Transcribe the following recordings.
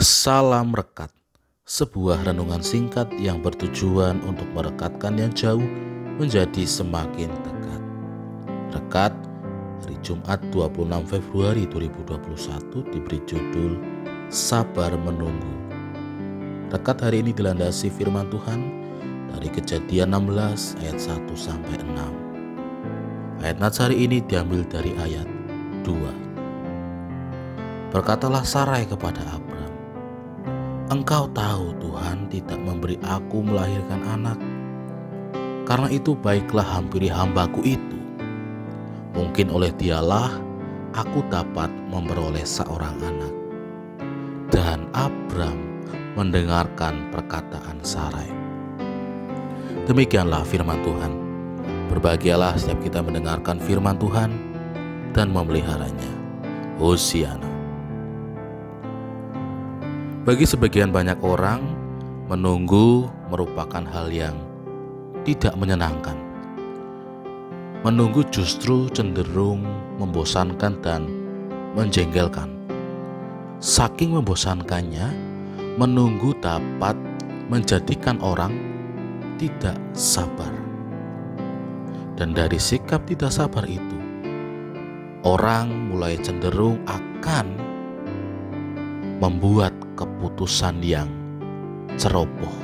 Salam Rekat, sebuah renungan singkat yang bertujuan untuk merekatkan yang jauh menjadi semakin dekat. Rekat hari Jumat 26 Februari 2021 diberi judul Sabar Menunggu. Rekat hari ini dilandasi firman Tuhan dari Kejadian 16 ayat 1 sampai 6. Ayat nats hari ini diambil dari ayat 2. Berkatalah Sarai kepada Abram, Engkau tahu Tuhan tidak memberi aku melahirkan anak. Karena itu baiklah hampiri hambaku itu. Mungkin oleh dialah aku dapat memperoleh seorang anak. Dan Abram mendengarkan perkataan Sarai. Demikianlah firman Tuhan. Berbahagialah setiap kita mendengarkan firman Tuhan dan memeliharanya. Hosiana. Bagi sebagian banyak orang, menunggu merupakan hal yang tidak menyenangkan. Menunggu justru cenderung membosankan dan menjengkelkan. Saking membosankannya, menunggu dapat menjadikan orang tidak sabar. Dan dari sikap tidak sabar itu, orang mulai cenderung akan membuat keputusan yang ceroboh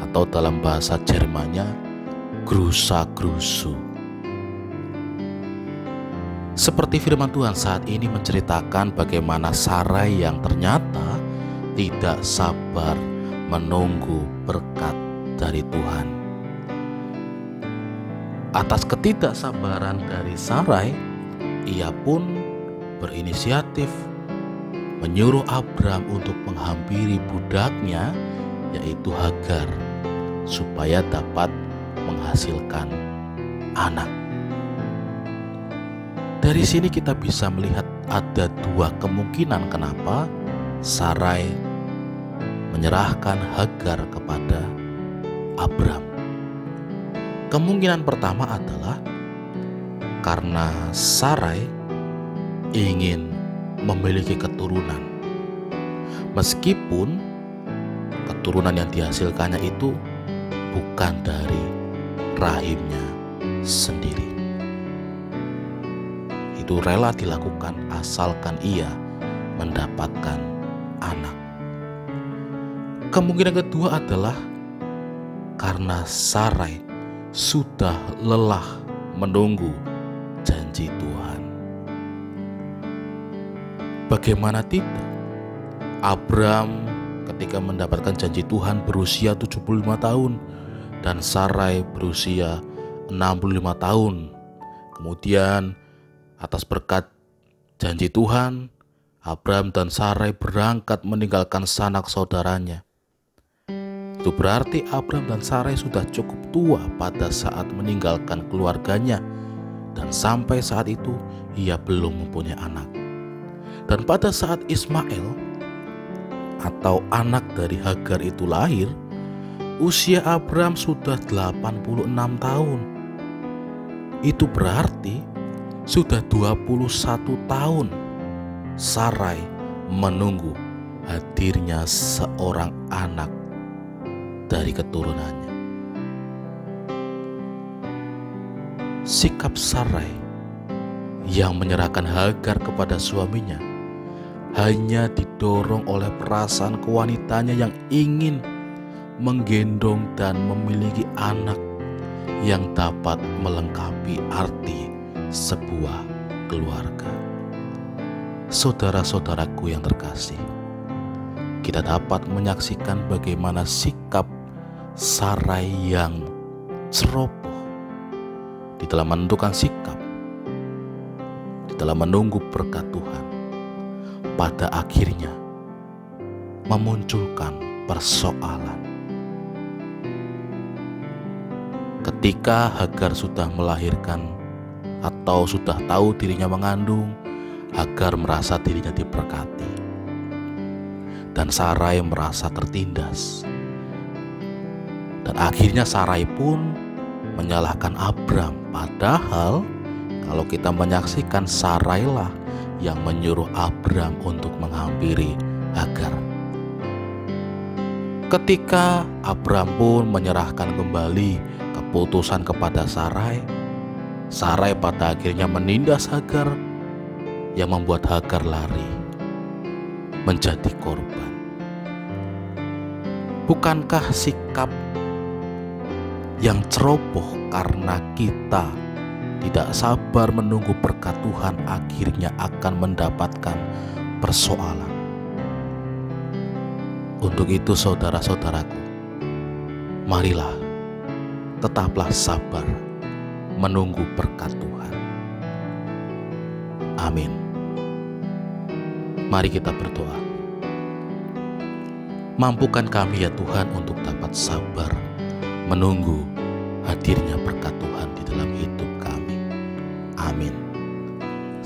atau dalam bahasa Jermannya grusa-grusu. Seperti firman Tuhan saat ini menceritakan bagaimana Sarai yang ternyata tidak sabar menunggu berkat dari Tuhan. Atas ketidaksabaran dari Sarai, ia pun berinisiatif menyuruh Abram untuk menghampiri budaknya yaitu Hagar supaya dapat menghasilkan anak. Dari sini kita bisa melihat ada dua kemungkinan kenapa Sarai menyerahkan Hagar kepada Abram. Kemungkinan pertama adalah karena Sarai ingin memiliki keturunan. Meskipun keturunan yang dihasilkannya itu bukan dari rahimnya sendiri. Itu rela dilakukan asalkan ia mendapatkan anak. Kemungkinan kedua adalah karena Sarai sudah lelah menunggu janji Tuhan. Bagaimana tidak? Abram ketika mendapatkan janji Tuhan berusia 75 tahun dan Sarai berusia 65 tahun. Kemudian atas berkat janji Tuhan, Abram dan Sarai berangkat meninggalkan sanak saudaranya. Itu berarti Abram dan Sarai sudah cukup tua pada saat meninggalkan keluarganya dan sampai saat itu ia belum mempunyai anak. Dan pada saat Ismail atau anak dari Hagar itu lahir, usia Abram sudah 86 tahun. Itu berarti sudah 21 tahun Sarai menunggu hadirnya seorang anak dari keturunannya. Sikap Sarai yang menyerahkan Hagar kepada suaminya hanya didorong oleh perasaan kewanitanya yang ingin menggendong dan memiliki anak yang dapat melengkapi arti sebuah keluarga. Saudara-saudaraku yang terkasih, kita dapat menyaksikan bagaimana sikap Sarai yang ceroboh di dalam menentukan sikap, di dalam menunggu berkat Tuhan pada akhirnya memunculkan persoalan. Ketika Hagar sudah melahirkan atau sudah tahu dirinya mengandung, Hagar merasa dirinya diberkati. Dan Sarai merasa tertindas. Dan akhirnya Sarai pun menyalahkan Abram. Padahal kalau kita menyaksikan Sarailah yang menyuruh Abram untuk menghampiri Hagar. Ketika Abram pun menyerahkan kembali keputusan kepada Sarai, Sarai pada akhirnya menindas Hagar yang membuat Hagar lari menjadi korban. Bukankah sikap yang ceroboh karena kita tidak sabar menunggu berkat Tuhan akhirnya akan mendapatkan persoalan. Untuk itu saudara-saudaraku, marilah tetaplah sabar menunggu berkat Tuhan. Amin. Mari kita berdoa. Mampukan kami ya Tuhan untuk dapat sabar menunggu hadirnya berkat Tuhan